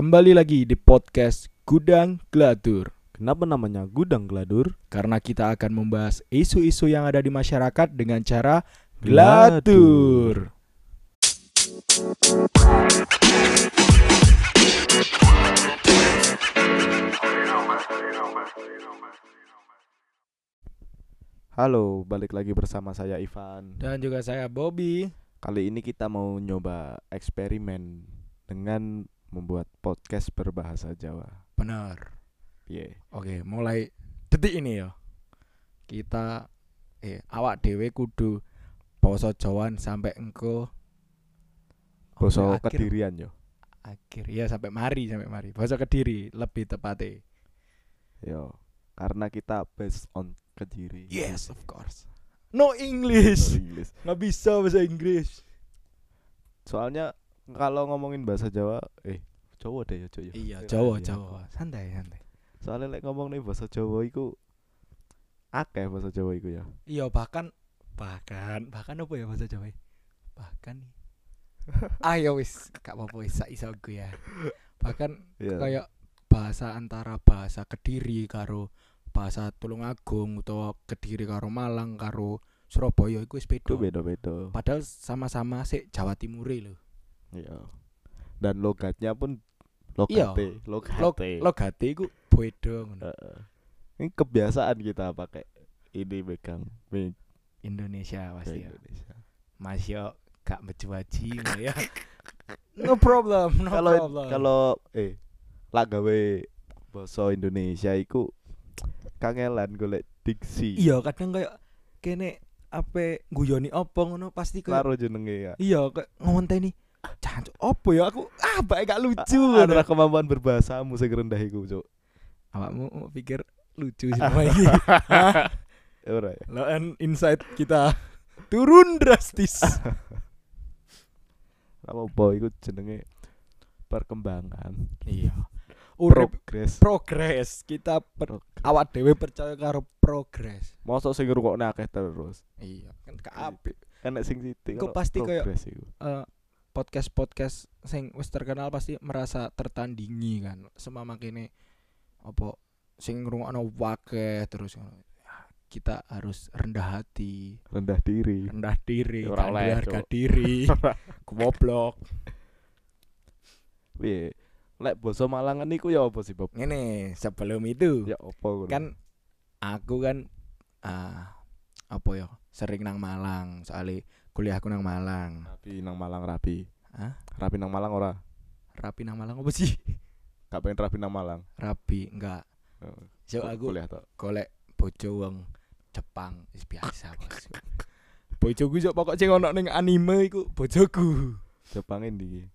Kembali lagi di podcast Gudang Gladur Kenapa namanya gudang geladur? Karena kita akan membahas isu-isu yang ada di masyarakat dengan cara Gladur Halo, balik lagi bersama saya Ivan. Dan juga saya Bobby Kali ini kita mau nyoba eksperimen dengan membuat podcast berbahasa Jawa. Benar Piye? Oke mulai detik ini ya Kita eh awak dewe kudu Poso Jawan sampai engko Basa Kedirian yo. akhir ya sampai mari sampai mari Poso Kediri lebih tepatnya Yo. Karena kita based on Kediri. Yes of course No No English English. nggak bisa bahasa Inggris Soalnya kalau ngomongin bahasa Jawa, eh Jawa deh ya, ya. iya Jawa iya. Jawa santai santai Soalnya lek ngomong nih bahasa Jawa iku akeh bahasa Jawa iku ya. iya bahkan bahkan bahkan apa ya bahasa Jawa bahkan ayo wis gak apa-apa wis iso ya bahkan Iya. kayak bahasa antara bahasa Kediri karo bahasa Tulungagung utawa Kediri karo Malang karo Surabaya iku wis beda beda-beda. padahal sama-sama sik Jawa Timure lho Iya. Dan logatnya pun Iya. logate, Log logate. logate iku beda ngono Heeh. Ini kebiasaan kita pakai ini megang me- Indonesia pasti ya Indonesia. Mas yo gak ngono ya no problem no Kalau problem kalau eh lah gawe bahasa Indonesia iku kangelan golek diksi. iya kadang kayak kene ape guyoni opo ngono pasti kayak Karo jenenge ya. iya kayak ngonteni cancuk opo ya aku ah bae gak lucu. Adalah kemampuan berbahasamu sing rendah iku, Cuk. awakmu mau pikir lucu semua ini Ya ora ya. lo and insight kita turun drastis Apa iku jenenge perkembangan. iya urip Progres. progres kita per, Progres. awak dewe percaya karo progres Mosok sing ngrungokne akeh terus. iya kan gak apik Enek sing sithik. Kalau pasti kayak- progres iku. eh podcast podcast sing wis terkenal pasti merasa tertandingi kan semua makine apa sing ngrungokno wakeh terus ngono. Ya, kita harus rendah hati rendah diri. rendah diri Ya, duwe harga diri goblok Piye? Lek basa Malangan iku ya apa sih, Bob? ngene sebelum itu Ya apa ngono? kan aku kan ah apa ya sering nang Malang soalnya kuliahku nang Malang rapi nang Malang rapi. Hah? Rapi nang Malang ora? rapi nang Malang apa sih Gak pengen rapi nang Malang. rapi enggak so ku- aku kuliah tok. golek bojo wong Jepang wis biasa bos bojoku yo pokok sing ono ning anime iku bojoku Jepang endi?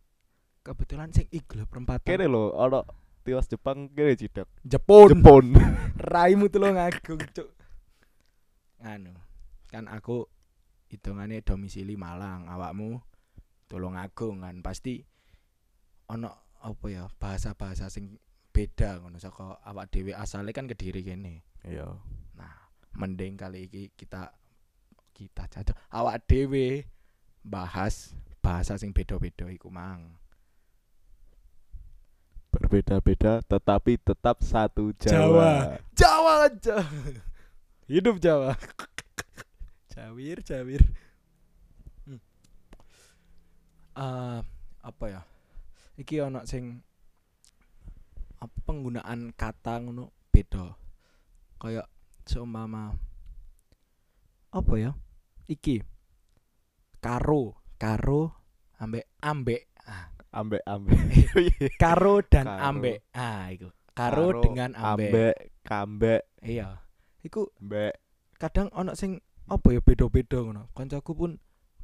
kebetulan sing iku lho perempatan Kene lho, ono tiwas Jepang kene cidak. Jepun Jepun. raimu tulung agung cuk anu kan aku hitungannya domisili Malang awakmu tulung agung kan pasti ono apa ya bahasa-bahasa sing beda ngono saka awak dhewe asale kan kediri kene Iya. nah mending kali iki kita kita caca awak dhewe bahas bahasa sing beda-beda iku mang Berbeda-beda tetapi tetap satu Jawa. Jawa. Jawa aja. Hidup Jawa. Jawir, Jawir. Hmm. Ah, apa ya? Iki ono sing apa penggunaan kata ngono beda. Kayak seumpama apa ya? Iki karo, karo ambek ambek. Ah, Ambek-ambek. karo dan Karo. ambek. Ah, iku. Karo, dengan ambek. Ambek, kambek, Iya. Iku mbek. kadang ono sing apa ya beda-beda ngono. Kancaku pun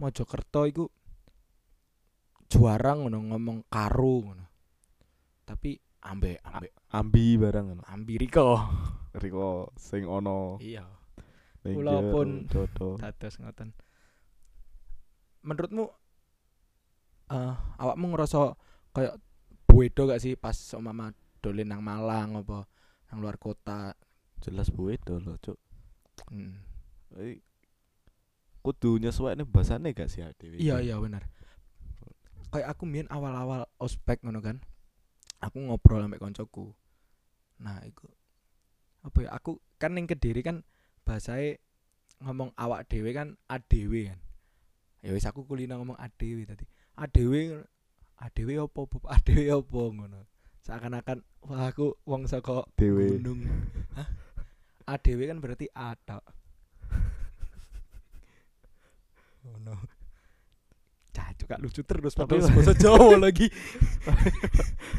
Mojokerto iku juara ngono ngomong karo ngono. Tapi ambek ambek Ambi barang ngono. ambiriko. Riko sing ono Iya. Kula pun-. Dados ngoten. Menurutmu eh awakmu ngerasa kayak beda gak sih pas umpama dolen nang Malang apa nang luar kota? Jelas beda lho, Cuk. Hmm. Kudu nyesuainya bahasane gak sih dhewe Iya iya bener. Kayak aku mbiyen awal-awal ospek ngono kan. aku ngobrol ambek koncoku. Nah iku apa ya aku kan ning kediri kan bahasae ngomong awak dhewe kan adewe kan. Ya wis aku kulino ngomong adewe tadi. Adewe adewe opo adewe opo ngono. Seakan-akan wah aku wong saka Dewe. gunung adewe kan berarti ada ngono Cacuk kak lucu terus padahal bahasa Jawa lagi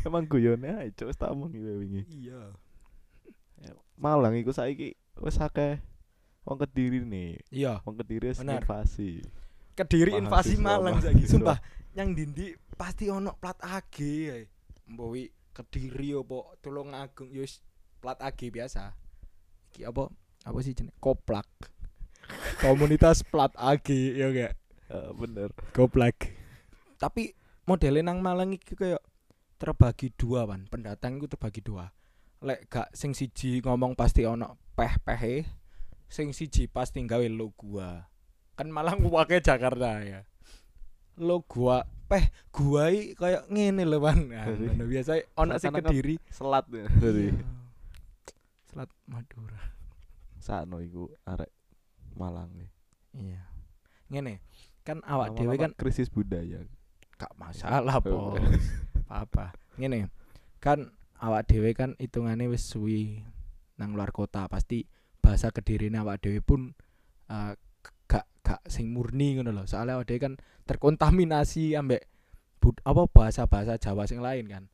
Emang guyone ae cuk wis tak omongi wae wingi. iya Malang iku saiki wis akeh wong Kediri nih. iya Wong Kediri invasi. Kediri invasi Mahasiswa, Malang saiki. Sumpah, yang dindi pasti ono plat AG. Mbowi Kediri apa Tulungagung ya wis plat AG biasa. Iki apa apa sih jenenge? Koplak. Komunitas plat AG ya gak? Heeh, bener. Koplak. Tapi modelnya nang Malang iki kayak terbagi dua kan. Pendatang itu terbagi dua. Lek gak sing siji ngomong pasti ono peh-pehe, sing siji pasti gawe lo gua. Kan Malang wake Jakarta ya. Lo gua peh gua kayak ngene lho Pan. Nah, biasa ono sing Kediri. Selat ya. Iya. Selat Madura. sakno iku arek Malang nih. Iya. Ngene. Kan awak dhewe kan krisis budaya. gak masalah bos apa ngene kan awak dhewe kan hitungane wis suwi nang luar kota pasti bahasa kedirine awak dhewe pun g- gak gak sing murni ngono lho soalnya awak dhewe kan terkontaminasi ambek bud- apa bahasa-bahasa Jawa sing lain kan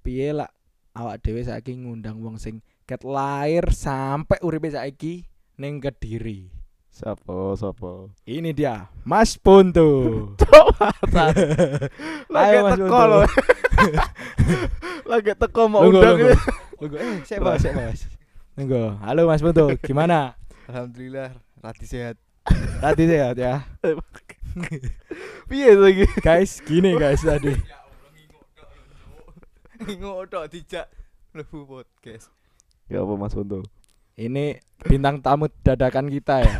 piye lah awak dhewe saiki ngundang wong sing ket lahir sampai uripe saiki ning Kediri Sopo sopo. ini dia Mas Ponto Lagi Ayo, Mas teko lho. Lagi teko mau Tunggu, undang. tunggu. Tunggu, eh, saya bahas, saya bahas. Tunggu. Halo Mas Putu, gimana? Alhamdulillah Rati sehat. Tadi sehat ya. Piye lagi? Guys, gini guys tadi. Ngotok dijak lebu podcast. Ya apa Mas Untung? Ini bintang tamu dadakan kita ya.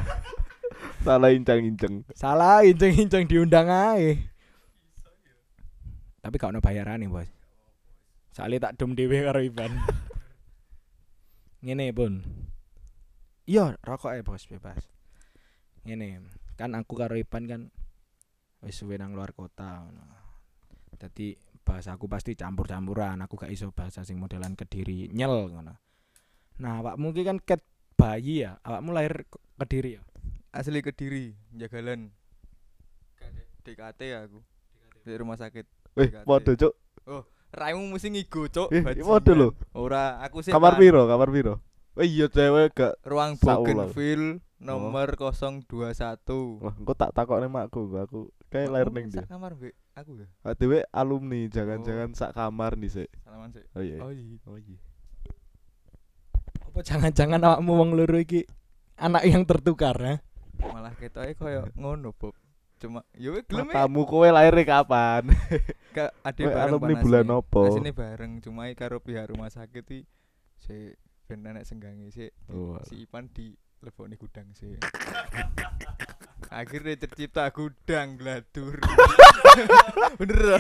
Salah incang-incang. Salah inceng-inceng diundang ae. Tapi gak ono bayarane, Bos. Soalnya tak dum dhewe karo Iban. Ngene, Pun. Iya, rokok ae, Bos, bebas. Ngene, kan aku karo Iban kan wis suwe nang luar kota ngono. Dadi bahasaku pasti campur-campuran, aku gak iso bahasa sing modelan Kediri nyel ngono. Nah, awakmu ki kan ket bayi ya, awakmu lahir ke- Kediri ya. Asli Kediri, Jagalan. DKT ya aku. Di rumah sakit. DKT. podo cuk. Raimu mesti ngigo, Cuk. Eh, podo lho. Ora, aku sih Kamar Pan. piro? Kamar piro? Oh iya cewek gak Ruang. Bougainville nomor 021. Wah, engko tak takokne makku, aku kayak lahir ning dia. kamar Mbak. Aku ya. Dhewe alumni, jangan-jangan sak kamar nih sik. Salaman sih. Oh iya. Oh iya. Oh iya. Apa jangan-jangan awakmu wong loro iki anak yang tertukar ya? Malah ketoke koyo ngono, Bob. Cuma ya wis gelem ya. Matamu kowe lahir kapan? Ka ade Kowe bareng alumni bulan opo? Asine bareng cuma karo pihak rumah sakit iki si ben senggange si Oh, si Ipan di lebokne gudang sih. Akhirnya tercipta gudang gladur. Bener.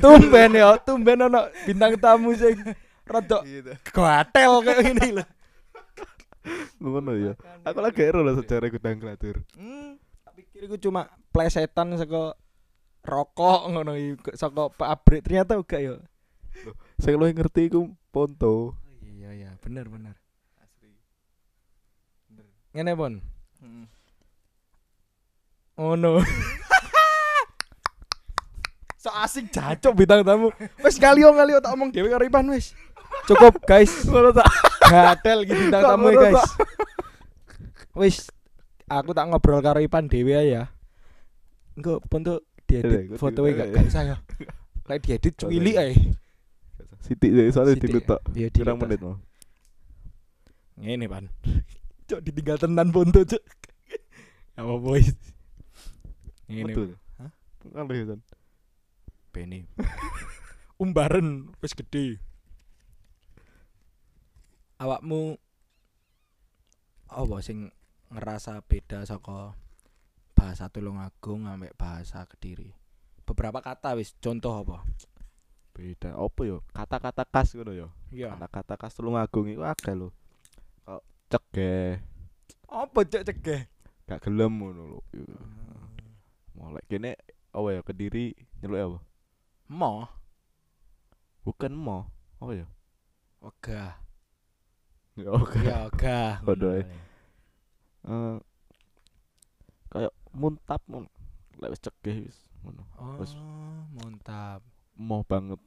Tumben ya, tumben ono bintang tamu sing rada Gitu. gatel kayak gini lho. ngono ya. Aku lagi ero lho sejarah gudang gladur. Hmm. Tak pikir iku cuma plesetan saka rokok ngono iki saka pabrik ternyata enggak ya. Sing luwih ngerti iku Ponto. Iya iya, bener bener. Asli. Bener. Ngene pun. Hmm. Oh no. so asik jacok bintang tamu. Wes kali kali tak omong dhewe karo Ipan wis. Cukup guys. Gatel iki bintang tamu guys. Wis aku tak ngobrol karo Ipan ae ya. Engko pun tuh diedit iya, iya, gak iya. gak usah ya. Lek diedit cuwili ae. Siti deh, soalnya Pirang dilut. menit mau. Ngene pan. Cok ditinggal tenan pun tuh cok. Apa boys? Ngene. Betul. Hah? Kan lho San. Beni. Umbaran wis gede. Awakmu apa sing ngerasa beda saka bahasa Tulungagung ambek bahasa Kediri? Beberapa kata wis contoh apa? beda apa yo kata-kata khas ngono yo Iya. kata-kata khas Tulungagung iku akeh lho kok cegeh Apa cek cegeh? gak gelem ngono lho molek kene apa ya kediri nyeluk apa Mo, bukan mo apa ya ogah. Oke Ya ogah. Waduh. Eh, kayak muntap ngono lek wis cegeh wis ngono Oh, Wes. mantap. mau banget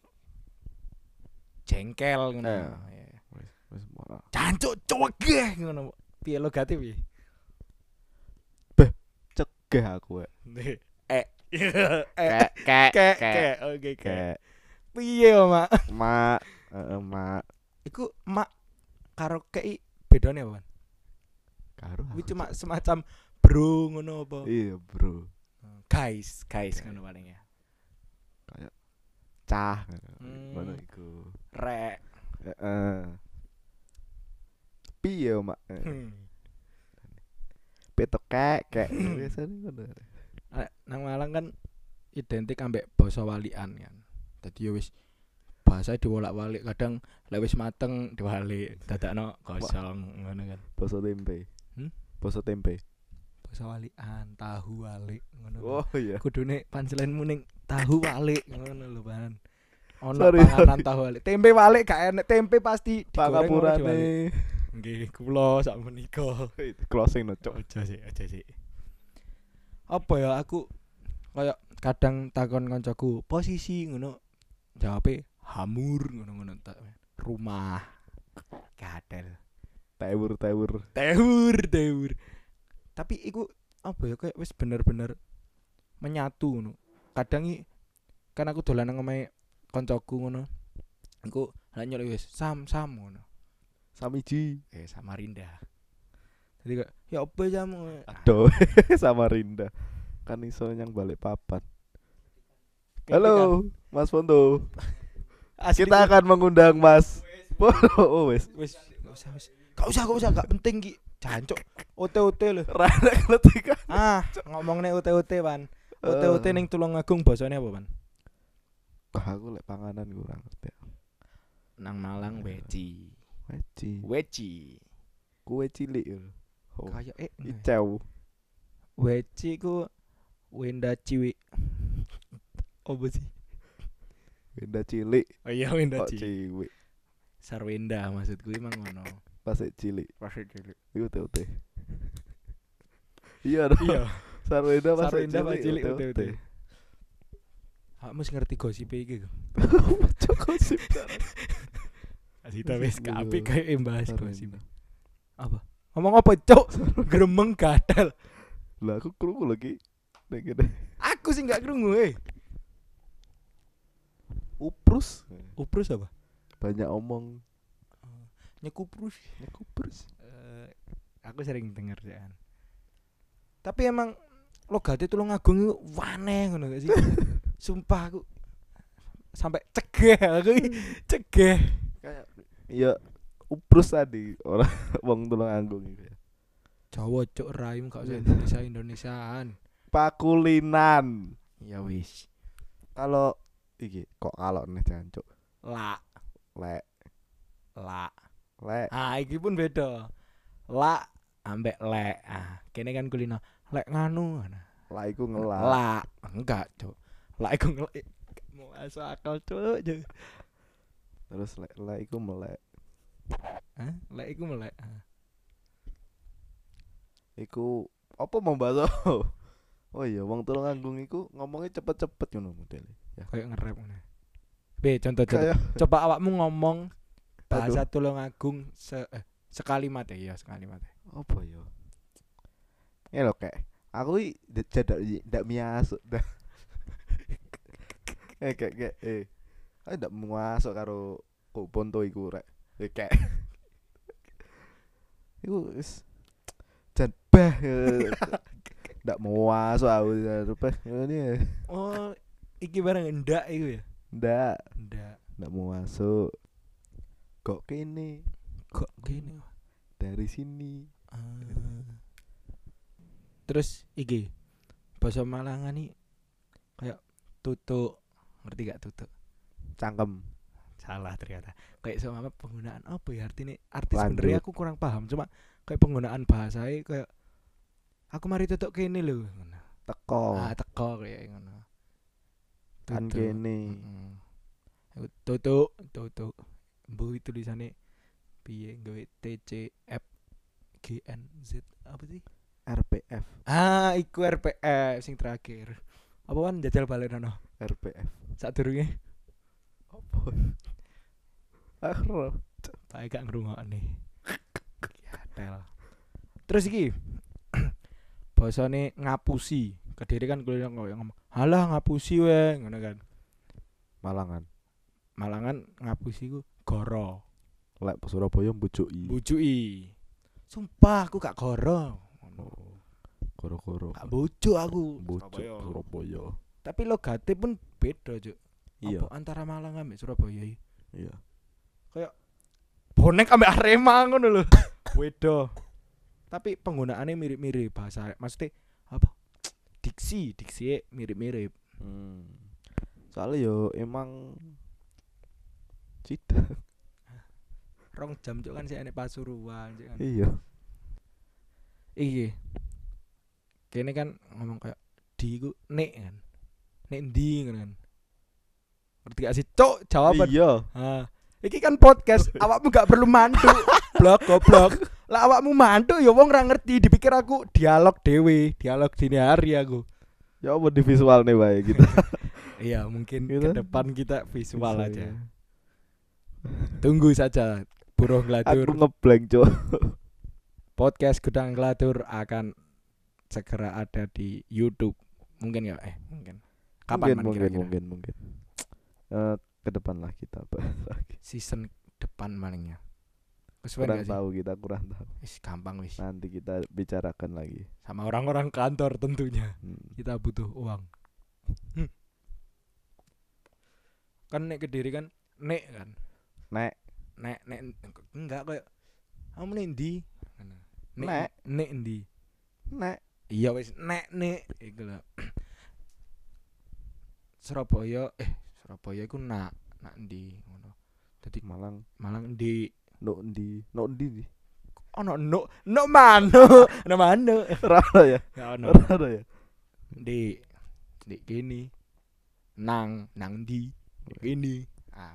Jengkel ngono. Eh. Iya. wis wis ora Jancuk cegeh ngono. Piye lo gati piye? cegeh aku eh Eh. Kek kek Kek, kek. Oke, kek Piye, Mak? mak heeh mak Iku mak karo kei bedane apa? Karo Kuwi cuma semacam bro ngono apa? iya bro Guys, guys Guys. ngono paling ya. cah Hmm. ngono iku Rek. heeh piye mak Hmm. petok kek kek biasanya ngono Nek nang Malang kan identik ambek basa walian kan. Dadi ya wis bahasa diwolak-walik kadang lek wis mateng diwalik dadakno kosong ngono kan. Boso tempe. Hmm? Boso tempe. Basa walian, tahu walik ngono. kan. Oh iya. Kudune punchline-mu ning tahu walik ngono lho, Pan. Ono Sorry, panganan tahu walik. Tempe walik gak enek, tempe pasti. Pangapurane. Nggih, kula sak menika. Closing no cok. Aja sih, aja sih. Apa ya aku kayak kadang takon kancaku posisi ngono jawabe hamur ngono-ngono tak rumah. Gadel. Tewur tewur. tewur tewur. Tapi iku apa ya kayak wis bener-bener menyatu ngono. Kadang i kan aku dolan nang omahe kancaku ngono. Aku lek nyeluk wis sam sam ngono. Samiji. eh Samarinda jadi kayak ya apa jamu Aduh, Samarinda. Kan iso yang balik papan. Halo, Mas Fondo. Asli Kita akan mengundang Mas Fondo. Oh, wes. gak usah gak usah gak usah gak penting ki jancuk OT-OT lho Rada keletikan. ah ngomong nih OT-OT pan OT-OT Eh. ning Tulungagung basane apa pan Wah, aku lek panganan kurang ngerti. nang Malang weci Weci. weci Kue cilik yo. Oh, kayak eh icau. weci ku wenda ciwi apa sih Benda cilik. oh iya wenda Kok ciwi cilik. sarwenda maksudku emang ngono Pas cilik. Pasir cilik Iku TOT. Iya dong. iya Sarwenda pas Sarwenda pas cilik TOT. UT. kamu ngerti gosip iki kok Cok sip. Asita wis kabeh kayak embahas gosip apa ngomong apa cok gremeng gadal Lah aku krungu lagi. Nek kene. aku sih nggak krungu eh Uprus. uprus apa Banyak omong. nyekuprus Nek uprus. Eh, aku sering denger kan tapi emang logatnya tulung agung itu waneh ngono gak sih sumpah aku sampai cegeh aku iki, cegeh Kayak iya uprus tadi orang wong tulung anggung itu ya. Jawa cok raim gak usah Iya. Indonesia Indonesiaan Pakulinan. ya wis Kalau iki kok kalau nih jancuk. la Lek la lek ah iki pun beda la ambek le ah kene kan kulino lek nganu lah iku ngelak. la enggak cok la iku ngelak mau asal akal cok Cok. Terus lek lek iku melek. Hah? lek iku melek ah. Iku apa mau bahas Oh iya, wong tulung anggung iku ngomongnya cepet-cepet ngono modele. Ya. kayak nge-rap ngono. B contoh contoh. Coba awakmu ngomong bahasa Tulungagung se eh, sekalimat ya, iya sekalimat. ya. apa ya? Ya lho kayak aku i jadak ndak miasuk dah. eh kayak kayak eh aku ndak masuk karo kok ponto iku rek. Eh kayak Iku wis jan bah eh. ndak mau masuk aku ini Oh, iki barang ndak iku ya? ndak. Ndak. ndak mau masuk. Kok kene? Kok gini? dari sini. Ah. Terus iki bahasa Malangan nih kayak tutuk. Ngerti gak tutuk? cangkem. Salah ternyata. Kayak sama penggunaan apa ya? Artinya artis Lanjut. sebenarnya aku kurang paham. Cuma kayak penggunaan bahasanya kayak aku mari tutuk kene lho. Teko. Ah teko kayak ngono kan kene tutuk tutuk bu itu tulisannya piye gawe T C F G N Z apa sih? RPF ah iku RPF sing terakhir. Apa kan jajal balen ono RPF saat durunge apa? Akhro Pakai gak ngrungokne. Ya tel. Terus iki basane ngapusi. Kediri kan kuliah ngomong, "Halah ngapusi we," ngono kan. Malangan Malangan ngapusi ku goro, lek Surabaya mbujuki bujuki. Sumpah aku gak goro. Ngono. oh goro-goro Gak bujuk aku. mbujuk Surabaya. Surabaya Tapi logate pun beda, Cuk. iya Apa antara Malang ambek Surabaya iki? iya bonek ambek Arema ngono lho. Wedo. Tapi penggunaannya mirip-mirip bahasa maksudnya? Diksi, diksi mirip-mirip. hmm. soalnya yo emang cita Rong jam cuk kan sih enek Pasuruan kan. iya Iki. Kene kan ngomong kayak di iku nek kan. Nek ndi kan. Ngerti gak sih? Cuk, jawaban. iya Ah, iki kan podcast, awakmu gak perlu mantu. Blok goblok. Lah awakmu mantu ya wong ora ngerti, dipikir aku dialog dewe, dialog dini hari aku. ya apa di visual nih bae gitu Iya, mungkin Gitu. ke depan kita visual aja. ya. Tunggu saja. Buruh aku Gladur ngeblank cok podcast Gudang Gladur akan segera ada di YouTube. Mungkin ya, eh mungkin. Kapan mungkin man mungkin mungkin mungkin Eh, ke depan lah kita bahas lagi Season depan malingnya. Kurang tahu kita kurang tahu Wis gampang wis. nanti kita bicarakan lagi Sama orang-orang kantor tentunya. Hmm. Kita butuh uang. Hmm. Kan nek Kediri kan nek kan. nek Nek nek enggak kayak kamu nek ndi? Nek. nek ndi? nek Iya wis nek nek iku lho. Surabaya eh Surabaya iku nak nak ndi ngono. Dadi Malang Malang ndi no ndi no ndi di ono no no mano no mano. Rada ya. Ya ono rada ya. Di di kini nang nang di kini. Ah.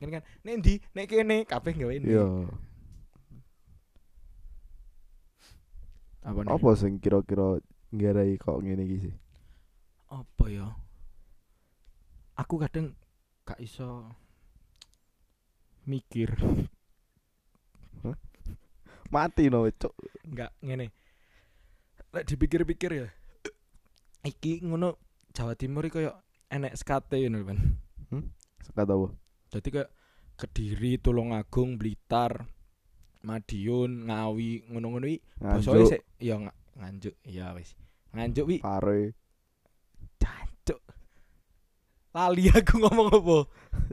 Ngene kan nek ndi nek kene kabeh gawe ini iya apa nih? apa sing kira-kira nggarai kok ngene iki sih? Apa ya? Aku kadang gak iso mikir mati no cok enggak ngene. Lek dipikir-pikir ya iki ngono Jawa Timur iki koyo enek skate ngono kan sekat apa? Jadi kayak Kediri, Tulungagung, Blitar, Madiun, Ngawi, ngono-ngono iki nganjuk. sik. Ya nga- nganjuk. Iya wis. Nganjuk wi. Pare. Cancuk lali aku ngomong apa?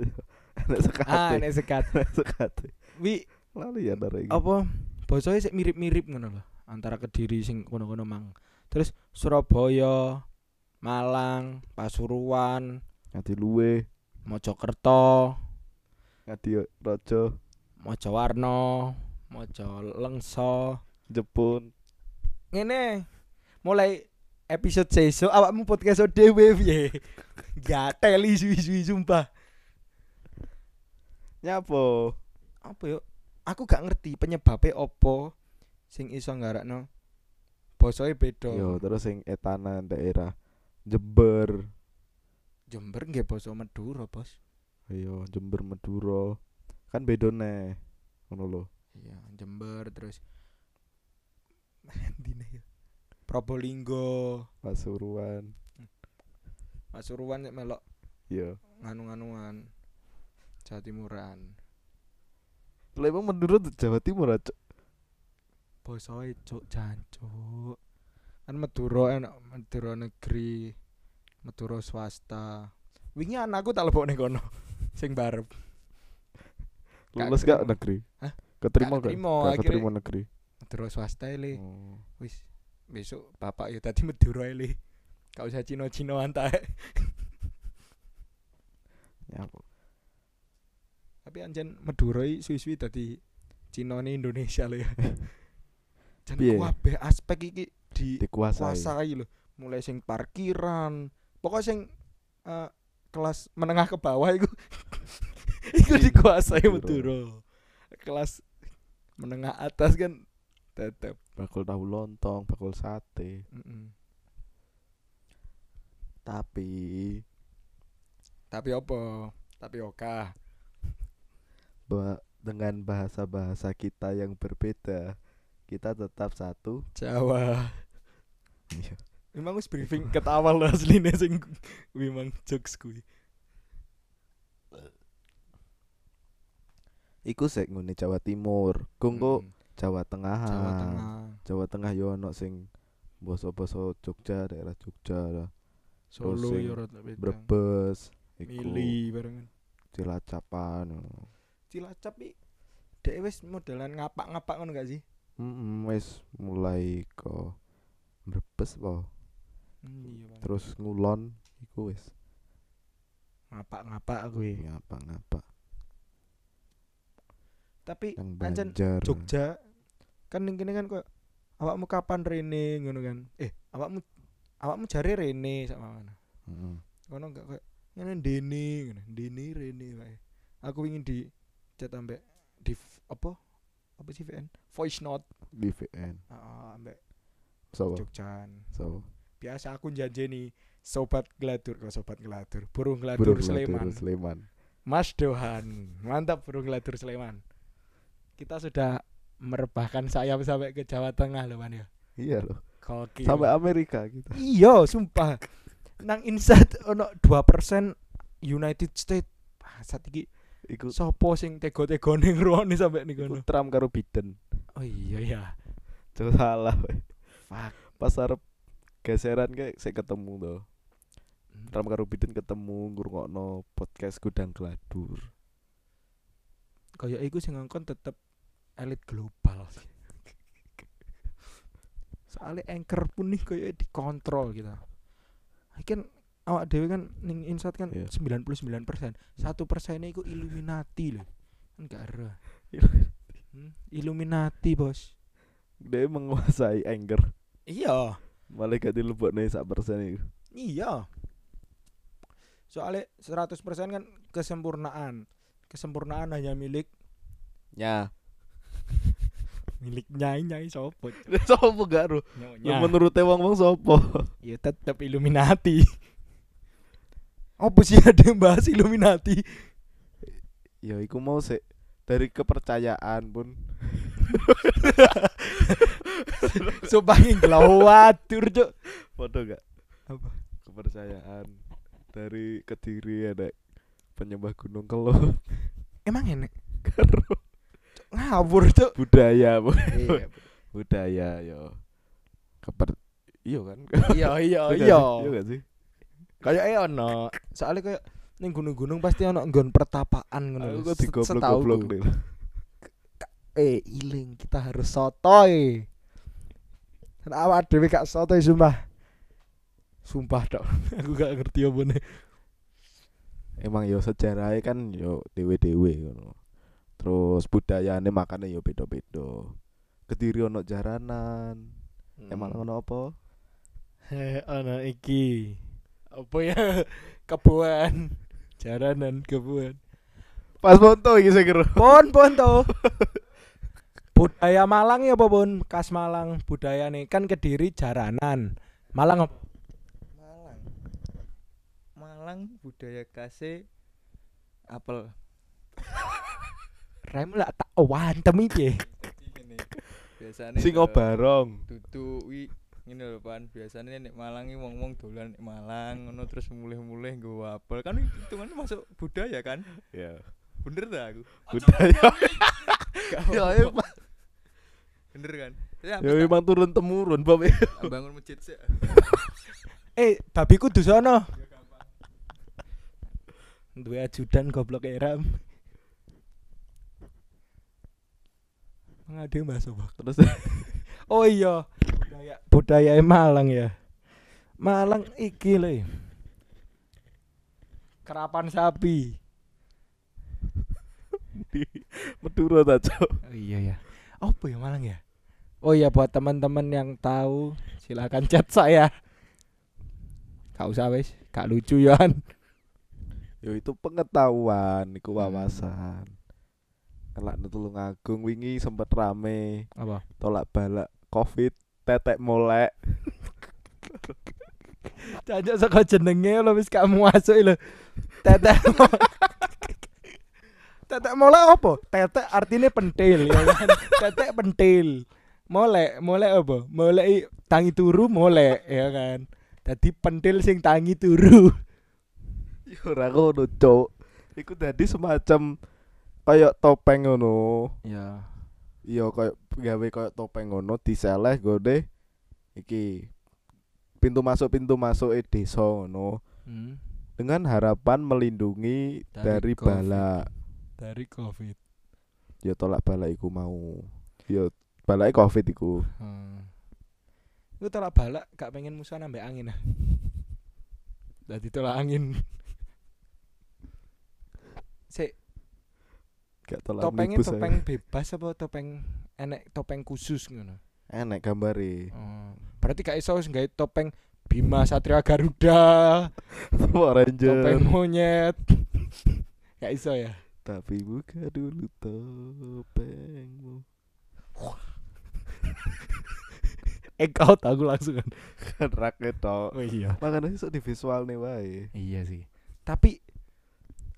Enek sekat ah nek sekat enek wi lali ya dari apa basoe sik mirip-mirip ngono lho antara Kediri sing kono-kono mang. Terus Surabaya Malang Pasuruan ngadi luwe Mojokerto ngadi raja Mojowarno Mojo Lengso Jepun ngene mulai episode sesuk awakmu podcast dhewe piye? Gak teli suwi-suwi sumpah. Nyapo? Apa yuk aku gak ngerti penyebabnya opo sing iso nggarakno basoe beda yo terus sing etanan daerah Jember Jember nggih basa Madura bos Iya, Jember Madura. Kan beda neh. Ngono lho. iya Jember terus Dine ya Probolinggo Pasuruan. Pasuruan melok Iya. nganu-nganuan Jawa Madura tuh Jawa Timur aja. basoe cuk jancuk kan Madura enak Madura negeri Madura swasta wingi anakku tak lebokne kono sing barep Lulus gak negeri? Hah? Keterima Gak gak? keterima, keterima negeri. Madura swasta le Oh. wis besok bapak ya tadi Madura le gak usah Cino-Cinoan ta Nyapo. Tapi anjen Madura suwi-suwi dadi Cinone Indonesia lho ya. Jan Piye? kabeh aspek iki dikuasai dikuasai lho. Mulai sing parkiran, pokok sing eh, kelas menengah ke bawah iku iku dikuasai Madura. Madura. Kelas menengah atas kan tetep. bakul tahu lontong bakul sate Mm-mm. tapi Tapi apa? Tapi oka. Ba- dengan bahasa-bahasa kita yang berbeda kita tetap satu Jawa. Iya. Emang wis briefing ket awal lho asline sing kuwi mang jokes kuwi. iku sik ngene Jawa Timur kungko Mm. Jawa Tengah Jawa Tengah. Jawa Tengah yo ono sing basa-basa Jogja daerah Jogja lah Solo yo. Brebes iku Mili barengan. Cilacapan Cilacap iki dhek wis modelan ngapak-ngapak ngono gak sih? Mm wis mulai ke Brebes po Hmm, iya terus ngulon iku wis ngapak-ngapak kuwi. ngapa-ngapa Tapi yang ancen Banjar Jogja kan ning kene kan kok awakmu kapan rene ngono kan. Eh, awakmu awakmu jare rene sak ngono. Heeh. Kono enggak kayak ngene ndene ngono. Ndene rene wae. Aku ingin di chat ambek di apa? Apa sih VN? Voice note. di VN Heeh, ambek so Jogjan. so Biasa aku janjeni sobat geladur kok sobat geladur. Burung geladur Burung Sleman. Sleman Mas Dohan. Mantap burung geladur Sleman. Kita sudah merebahkan sayap sampai ke Jawa Tengah loh Man ya. iya loh Gokil. sampai Amerika kita Iya, sumpah. Nang Insat ono 2% United States. Saat iki iku sopo sing tego-tegone ngrungokne sampai iku niku. Trump karo Biden Oh iya ya. Jauh salah. Fuck. pas arep geseran kayak saya ketemu tuh Trump karo Biden ketemu ngrungokno podcast Gudang Geladur Kayak iku sing ngongkon tetep elit global sih. Soalnya anchor pun nih kayak dikontrol gitu. Kan awak dewe kan ning insat kan Iya. 99%. Satu persennya iku Illuminati loh. Kan gak ada. Hmm, Illuminati, Bos. dia menguasai Anchor Iya. malah gak dilebokne sak persen iku Iya. Soalnya 100% kan kesempurnaan. Kesempurnaan hanya milik nya milik nyai nyai sopo. sopo gak Nyonya. menurut wong wong sopo Ya tetap Illuminati. Apa sih ada yang bahas Illuminati? ya iku mau sih dari kepercayaan pun Sumpah ngelawatur, Cuk. Foto gak? Apa? Kepercayaan dari Kediri ada penyembah Gunung Keluh Emang enek karo ngawur, Cuk. budaya Bu. Iya, budaya yo keper iya kan iya, iya, iya. iya gak sih Kayak eh ono. Soalnya kayak ning gunung-gunung pasti ono nggon pertapaan ngono. aku digoblok-goblok Eh, iling kita harus sotoy. Awak dhewe gak sotoy sumpah. Sumpah dok, aku gak ngerti apa nih. emang yo sejarahnya kan yo dewe-dewe ngono terus budayane makane yo beda-beda Kediri ono jaranan emang ono apa Heh, ana iki. Apa ya? Kebuan. Jaranan kebuan. pas foto iki saya kira Pon pon to. budaya Malang ya apa pun? Khas Malang budaya nih kan Kediri jaranan. Malang? Malang. Malang budaya kase apel. Rem lah tak wantem iki. Biasane sing barong Dudu wi ngene lho Pan. Biasane nek Malang iki wong-wong dolan nek Malang ngono terus mulih-mulih nggo apel. Kan hitungannya masuk budaya kan? ya Bener ta aku? budaya Gak ya apa-apa. emang Bener kan? Ya, ya emang turun temurun Bob bangun masjid sih. Eh, babi kudu sono. Duwe ajudan goblok eram. Ngade Mas apa? terus Oh iya, budaya Malang ya. Malang iki lho. Kerapan sapi. Madura ta, Cok. Oh, iya ya. Apa ya Malang ya? Oh iya buat teman-teman yang tahu silakan chat saya. Gak usah wes, gak lucu ya. Yo itu pengetahuan, iku Hmm. wawasan. Kelak Tulung Agung wingi sempet rame Apa? tolak balak Covid tetek molek. Cajak saka jenenge lho wis gak masuk lho. Tetek. Tetek molek apa? Tetek artinya pentil ya kan. Tetek pentil. Molek, molek apa? Molek tangi turu molek ya kan. Dadi pentil sing tangi turu. Yo ora ngono, Cok. Iku dadi semacam kayak topeng ngono. Ya. Iya kayak gawe kayak topeng ngono diseleh gode iki pintu masuk pintu masuk e desa ngono Hmm. dengan harapan melindungi Dari dari, Covid. balak Dari Covid. ya tolak balak iku mau ya balak covid iku Hmm. Iku tolak balak gak pengen musuhan ambek angin ah. Dadi tolak angin. Sik, gak tolak topengnya topeng bebas apa topeng enek topeng khusus ngono. enek gambare Oh, berarti gak iso gawe topeng Bima Satria Garuda, Power Ranger topeng monyet. gak iso ya. tapi buka dulu topengmu Eh kau tahu langsung kan. kan raket tok Oh iya. makanya iso di visual nih wae Iya sih. Tapi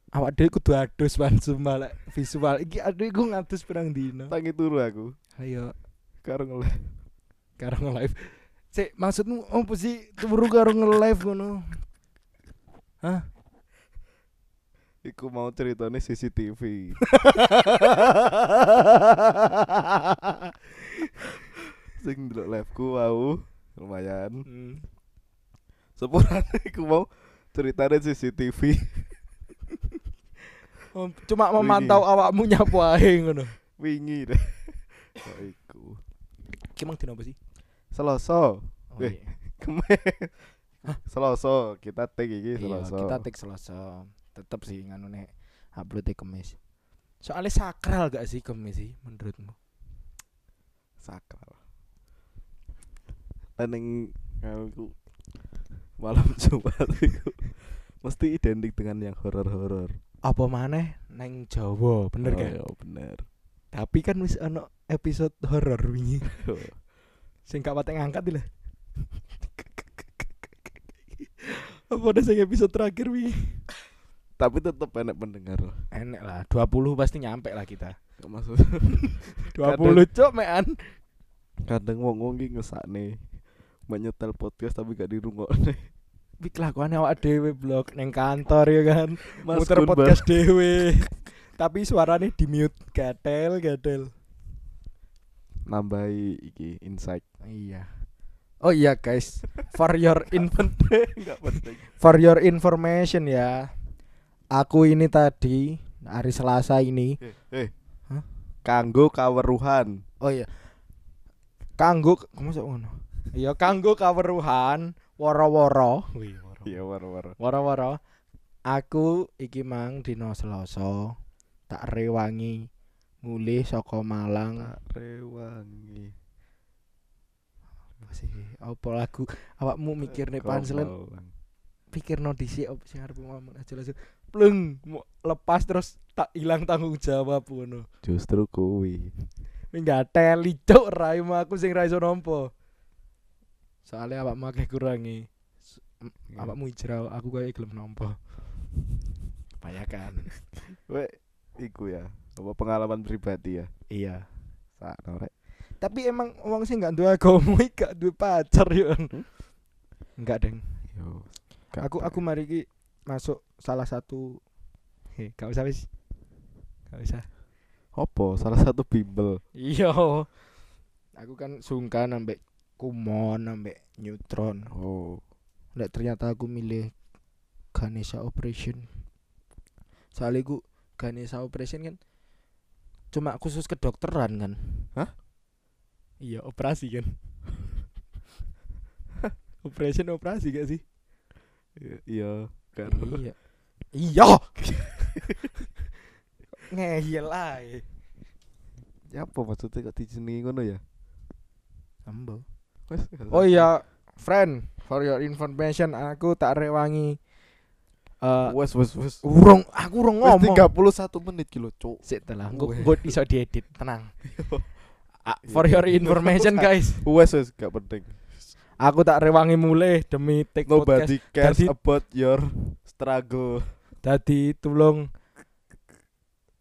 awak dhewe kudu adus pan sumpah lek visual. Iki aduh iku ngadus pirang dino. tangi turu aku Ayo karo ngeleh karo nge-live. Sik, maksudmu opo sih turu karo nge-live ngono? iku mau ceritanya CCTV sing ndelok live-ku wau lumayan Hmm. sepurane iku mau ceritanya CCTV Cuma memantau awakmu nyapu ae ngono. wingi deh oh, iku Ki mang dino apa sih? Selasa Oh, Eh, iya. kemen Selasa kita take iki Iya, Selasa kita take Selasa. Tetep sih nganu nek upload Kemis. Soalnya sakral gak sih Kemis sih menurutmu? sakral Teneng aku malam Jumat iku mesti identik dengan yang horor-horor. Apa maneh neng Jawa, bener oh, kan? iya, bener. Tapi kan wis ono episode horor wingi. Sing gak patek ngangkat lho. Apa ada sing episode terakhir wingi? Tapi tetep enak pendengar. Enek lah, 20 pasti nyampe lah kita. Maksud 20 cok mean. kadang wong-wong iki ngesakne menyetel podcast tapi gak dirungokne. Wih kelakuannya awak dewe blog neng kantor ya kan. Mas Muter Gun, podcast dewe. Tapi suaranya di mute gatel gatel. Nambahi iki insight. Iya. Oh iya guys, for your info for your information ya. Aku ini tadi hari Selasa ini. Eh, eh. Hah? Kanggo kaweruhan. Oh iya. Kanggo kamu ngono. Iya kanggo kaweruhan woro-woro. Wih, woro. Iya war-war. Woro-woro. Aku iki mang dina Selasa tak rewangi mulih saka Malang. Tak rewangi. Apa sih? Apa lagu awakmu mikir nih panselen pikir no dhisik apa sing arep ngomong aja langsung pleng lepas terus tak hilang tanggung jawab ngono. Justru kuwi. Wing gak teli cuk raimu aku sing ra iso nampa. Soalnya awakmu akeh kurangi. S- m- Awakmu hijrah, aku kayak gelem nampa. Kebanyakan. Wek iku ya. Apa pengalaman pribadi ya? iya. Sakno rek. Tapi emang wong sing gak duwe agama iki gak duwe pacar yo. Enggak, Deng. Yo. Aku aku mari iki masuk salah satu Hei, gak usah wis. Gak usah. Apa? Salah satu bimbel. Iya. Aku kan sungkan ambek Kumon ambek Neutron. Oh. Nek ternyata aku milih Ganesha Operation. Soalnya aku Ganesha Operation kan cuma khusus kedokteran kan. Hah? Iya, operasi kan. operation operasi gak sih? Iya, iya. Kan. Iya. Iya. ngeyel ae. Ya apa maksudnya kok dijenengi ngono ya? Ambo. Wes. Oh iya, friend, for your information aku tak rewangi eh Wes wes wes. urung aku urung Wes ngomong. 31 menit kilo, Cuk. Sik telah, engko engko iso diedit, tenang. Ah, for your information guys, Wes wes gak penting. aku tak rewangi mulai demi take podcast. Nobody cares Dadi- about your struggle. Dadi tulung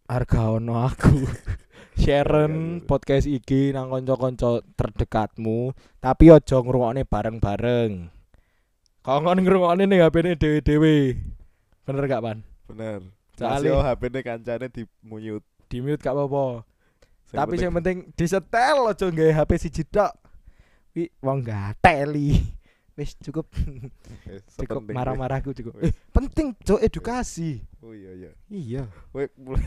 harga ono aku. Sharon Iya, iya. podcast iki nang kanca-kanca terdekatmu, tapi aja ngrungokne bareng-bareng. Kok ngono ngrungokne ning HP-ne dhewe-dhewe. Bener gak, Pan? Bener. Soale- HP-ne kancane di mute. Di mute gak apa-apa. Tapi yang penting disetel aja nggawe HP siji tok. Wi wong gateli. Wis cukup cukup marah-marahku cukup. Eh, penting cok edukasi. Oh iya iya. Iya. Weh mulai.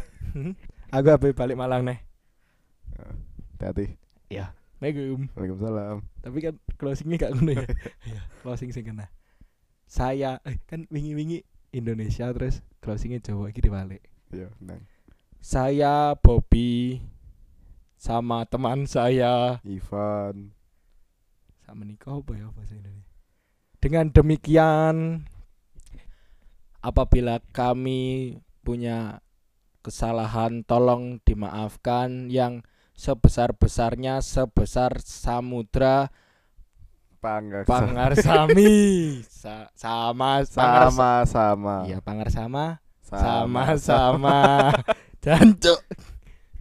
Aku HP balik Malang nih. Hati-hati. Assalamualaikum. Waalaikumsalam. Tapi kan closingnya gak ngono ya. Iya, closing sing kena. Saya eh, kan wingi-wingi Indonesia terus closingnya Jawa iki dibalik. Iya, nang. Saya Bobby sama teman saya Ivan. sama nikah apa ya bahasa Indonesia. Dengan demikian apabila kami punya kesalahan tolong dimaafkan yang sebesar-besarnya sebesar samudra Pangga. Pangarsami Sa sama Pangars- Sama-sama. Iya Pangarsama Sama-sama. sama-sama Jancuk